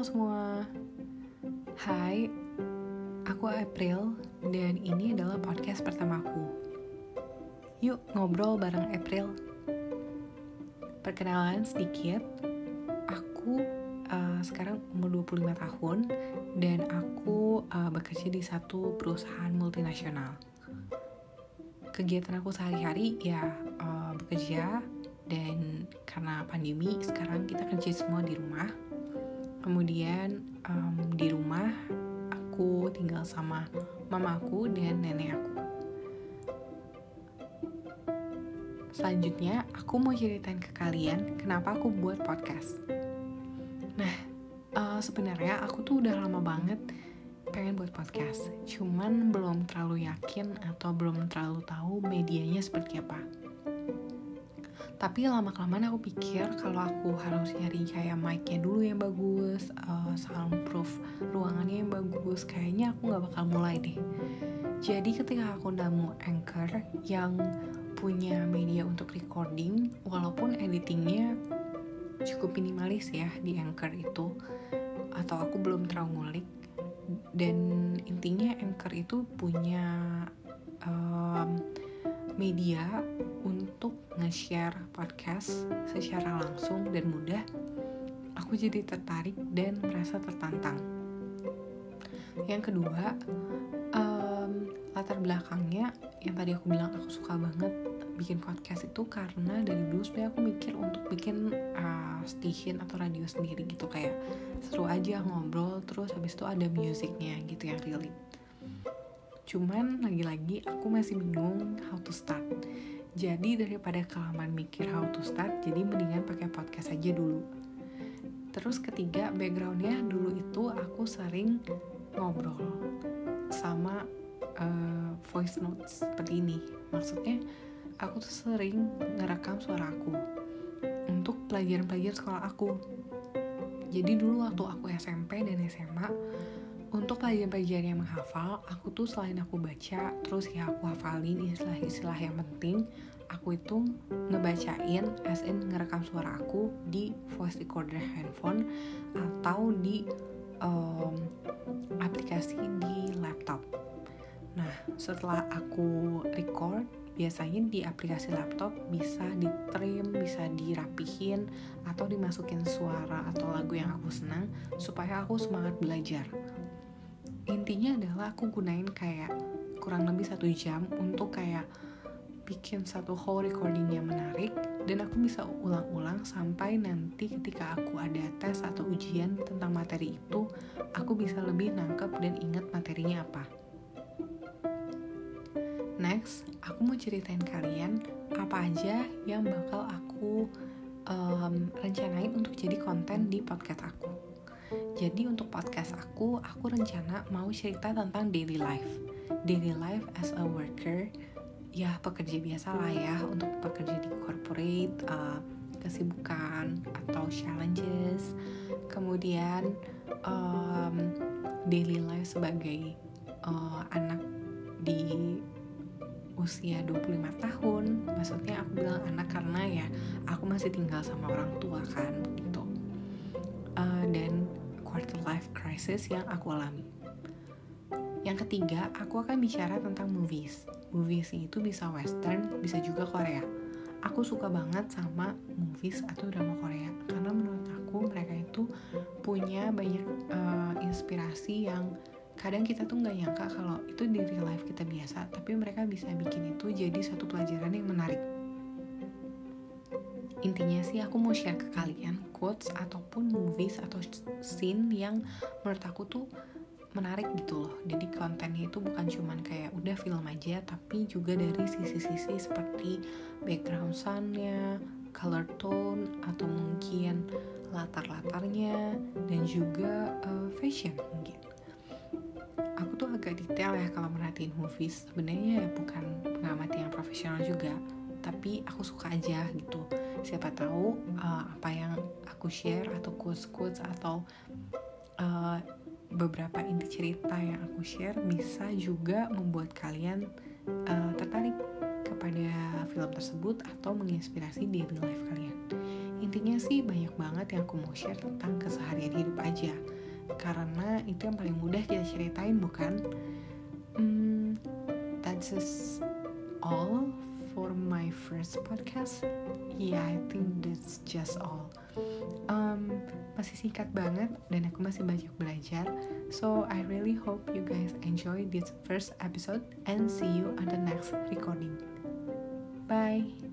Halo semua, hai, aku April dan ini adalah podcast pertamaku. Yuk ngobrol bareng April. Perkenalan sedikit, aku uh, sekarang umur 25 tahun dan aku uh, bekerja di satu perusahaan multinasional. Kegiatan aku sehari-hari ya uh, bekerja dan karena pandemi sekarang kita kerja semua di rumah kemudian um, di rumah aku tinggal sama mamaku dan nenek aku. Selanjutnya aku mau ceritain ke kalian kenapa aku buat podcast. Nah uh, sebenarnya aku tuh udah lama banget pengen buat podcast. Cuman belum terlalu yakin atau belum terlalu tahu medianya seperti apa tapi lama kelamaan aku pikir kalau aku harus nyari kayak mic-nya dulu yang bagus uh, soundproof ruangannya yang bagus kayaknya aku nggak bakal mulai deh. Jadi ketika aku nemu anchor yang punya media untuk recording walaupun editingnya cukup minimalis ya di anchor itu atau aku belum terlalu ngulik dan intinya anchor itu punya um, media untuk nge-share podcast secara langsung dan mudah, aku jadi tertarik dan merasa tertantang. Yang kedua, um, latar belakangnya yang tadi aku bilang aku suka banget bikin podcast itu karena dari dulu sebenarnya aku mikir untuk bikin uh, station atau radio sendiri gitu kayak seru aja ngobrol terus habis itu ada musiknya gitu yang relate Cuman lagi-lagi aku masih bingung how to start. Jadi daripada kelamaan mikir how to start, jadi mendingan pakai podcast aja dulu. Terus ketiga, backgroundnya dulu itu aku sering ngobrol sama uh, voice notes seperti ini. Maksudnya aku tuh sering ngerekam suara aku untuk pelajaran-pelajaran sekolah aku. Jadi dulu waktu aku SMP dan SMA, untuk pelajaran-pelajaran yang menghafal, aku tuh selain aku baca, terus ya aku hafalin istilah-istilah yang penting, aku itu ngebacain as in ngerekam suara aku di voice recorder handphone atau di um, aplikasi di laptop. Nah, setelah aku record, biasanya di aplikasi laptop bisa ditrim, bisa dirapihin, atau dimasukin suara atau lagu yang aku senang supaya aku semangat belajar intinya adalah aku gunain kayak kurang lebih satu jam untuk kayak bikin satu whole recording yang menarik dan aku bisa ulang-ulang sampai nanti ketika aku ada tes atau ujian tentang materi itu aku bisa lebih nangkep dan inget materinya apa. Next aku mau ceritain kalian apa aja yang bakal aku um, rencanain untuk jadi konten di podcast aku jadi untuk podcast aku, aku rencana mau cerita tentang daily life. Daily life as a worker, ya pekerja biasa lah ya untuk pekerja di corporate, uh, kesibukan atau challenges. Kemudian um, daily life sebagai uh, anak di usia 25 tahun maksudnya aku bilang anak karena ya aku masih tinggal sama orang tua kan crisis yang aku alami. Yang ketiga, aku akan bicara tentang movies. Movies itu bisa western, bisa juga Korea. Aku suka banget sama movies atau drama Korea karena menurut aku mereka itu punya banyak uh, inspirasi yang kadang kita tuh nggak nyangka kalau itu di real life kita biasa, tapi mereka bisa bikin itu jadi satu pelajaran yang menarik intinya sih aku mau share ke kalian quotes ataupun movies atau scene yang menurut aku tuh menarik gitu loh. Jadi kontennya itu bukan cuman kayak udah film aja tapi juga dari sisi-sisi seperti background soundnya color tone atau mungkin latar-latarnya dan juga uh, fashion mungkin. Aku tuh agak detail ya kalau merhatiin movies. Sebenarnya ya bukan pengamat yang profesional juga tapi aku suka aja gitu. Siapa tahu uh, apa yang aku share atau quotes-quotes atau uh, beberapa inti cerita yang aku share bisa juga membuat kalian uh, tertarik kepada film tersebut atau menginspirasi real life kalian. Intinya sih banyak banget yang aku mau share tentang keseharian hidup aja. Karena itu yang paling mudah kita ceritain bukan? Hmm, that's all for my first podcast. Yeah I think that's just all. Um, masih singkat banget dan aku masih banyak belajar. So I really hope you guys enjoy this first episode and see you on the next recording. Bye